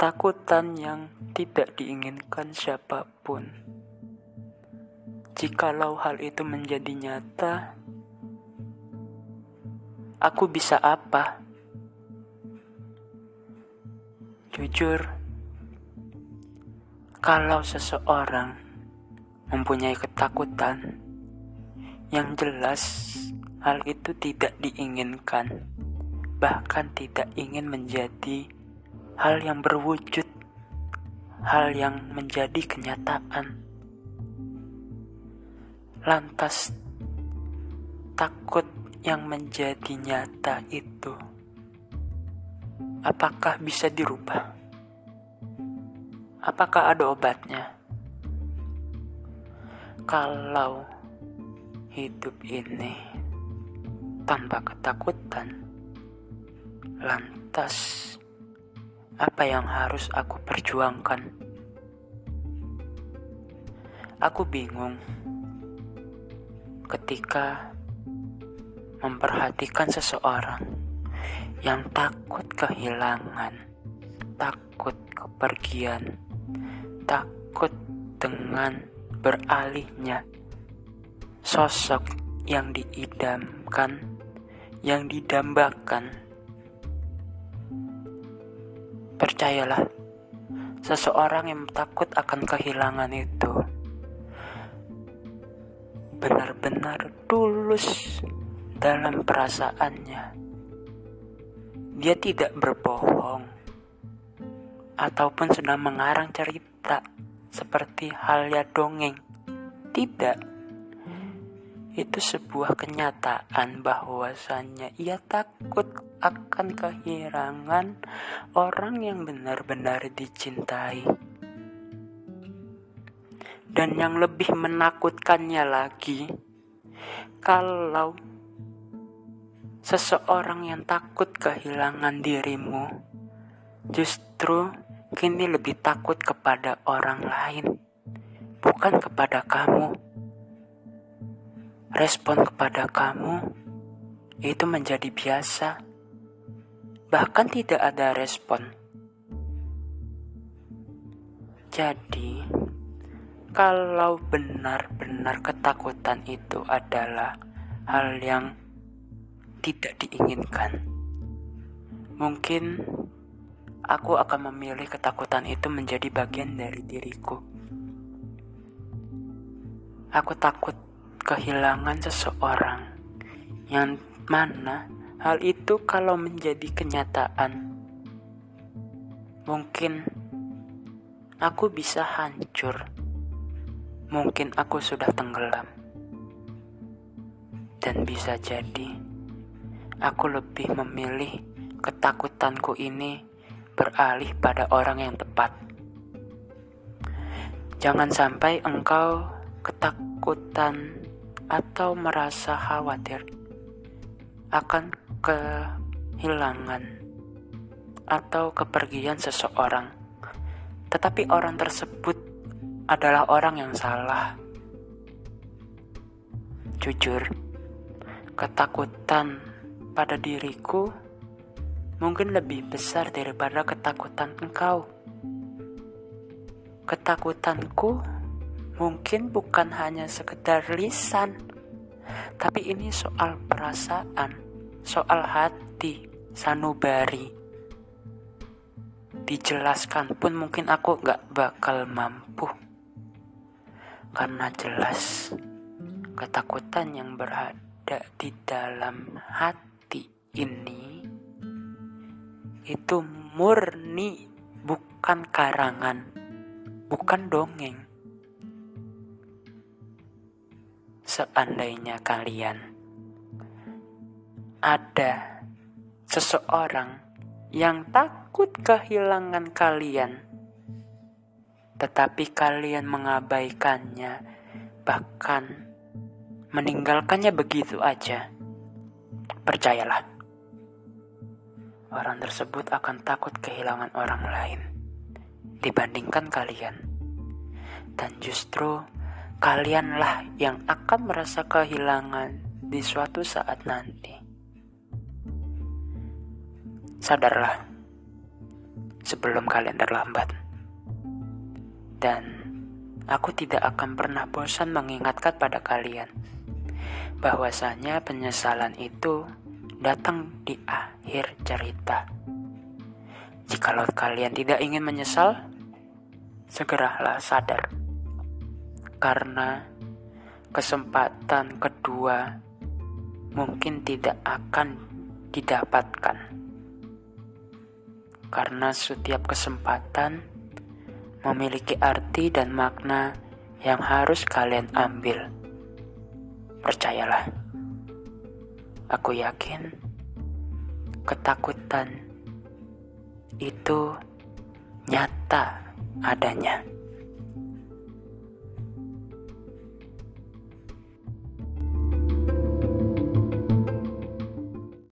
Ketakutan yang tidak diinginkan siapa pun. Jikalau hal itu menjadi nyata, aku bisa apa? Jujur, kalau seseorang mempunyai ketakutan yang jelas, hal itu tidak diinginkan, bahkan tidak ingin menjadi hal yang berwujud, hal yang menjadi kenyataan. Lantas, takut yang menjadi nyata itu apakah bisa dirubah? Apakah ada obatnya? Kalau hidup ini tanpa ketakutan, lantas apa yang harus aku perjuangkan? Aku bingung ketika memperhatikan seseorang yang takut kehilangan, takut kepergian, takut dengan beralihnya sosok yang diidamkan, yang didambakan. Percayalah, seseorang yang takut akan kehilangan itu benar-benar tulus dalam perasaannya dia tidak berbohong ataupun sedang mengarang cerita seperti halnya dongeng. Tidak. Itu sebuah kenyataan bahwasannya ia takut akan kehilangan orang yang benar-benar dicintai. Dan yang lebih menakutkannya lagi, kalau Seseorang yang takut kehilangan dirimu justru kini lebih takut kepada orang lain, bukan kepada kamu. Respon kepada kamu itu menjadi biasa, bahkan tidak ada respon. Jadi, kalau benar-benar ketakutan itu adalah hal yang tidak diinginkan. Mungkin aku akan memilih ketakutan itu menjadi bagian dari diriku. Aku takut kehilangan seseorang yang mana hal itu kalau menjadi kenyataan, mungkin aku bisa hancur. Mungkin aku sudah tenggelam, dan bisa jadi aku lebih memilih ketakutanku ini beralih pada orang yang tepat. Jangan sampai engkau ketakutan atau merasa khawatir akan kehilangan atau kepergian seseorang, tetapi orang tersebut adalah orang yang salah. Jujur, ketakutan pada diriku mungkin lebih besar daripada ketakutan engkau. Ketakutanku mungkin bukan hanya sekedar lisan, tapi ini soal perasaan, soal hati, sanubari. Dijelaskan pun mungkin aku gak bakal mampu. Karena jelas ketakutan yang berada di dalam hati ini itu murni bukan karangan, bukan dongeng. Seandainya kalian ada seseorang yang takut kehilangan kalian, tetapi kalian mengabaikannya, bahkan meninggalkannya begitu aja. Percayalah, orang tersebut akan takut kehilangan orang lain dibandingkan kalian. Dan justru kalianlah yang akan merasa kehilangan di suatu saat nanti. Sadarlah, sebelum kalian terlambat. Dan aku tidak akan pernah bosan mengingatkan pada kalian bahwasanya penyesalan itu datang di akhir cerita. Jikalau kalian tidak ingin menyesal, segeralah sadar. Karena kesempatan kedua mungkin tidak akan didapatkan. Karena setiap kesempatan memiliki arti dan makna yang harus kalian ambil. Percayalah, aku yakin ketakutan itu nyata adanya.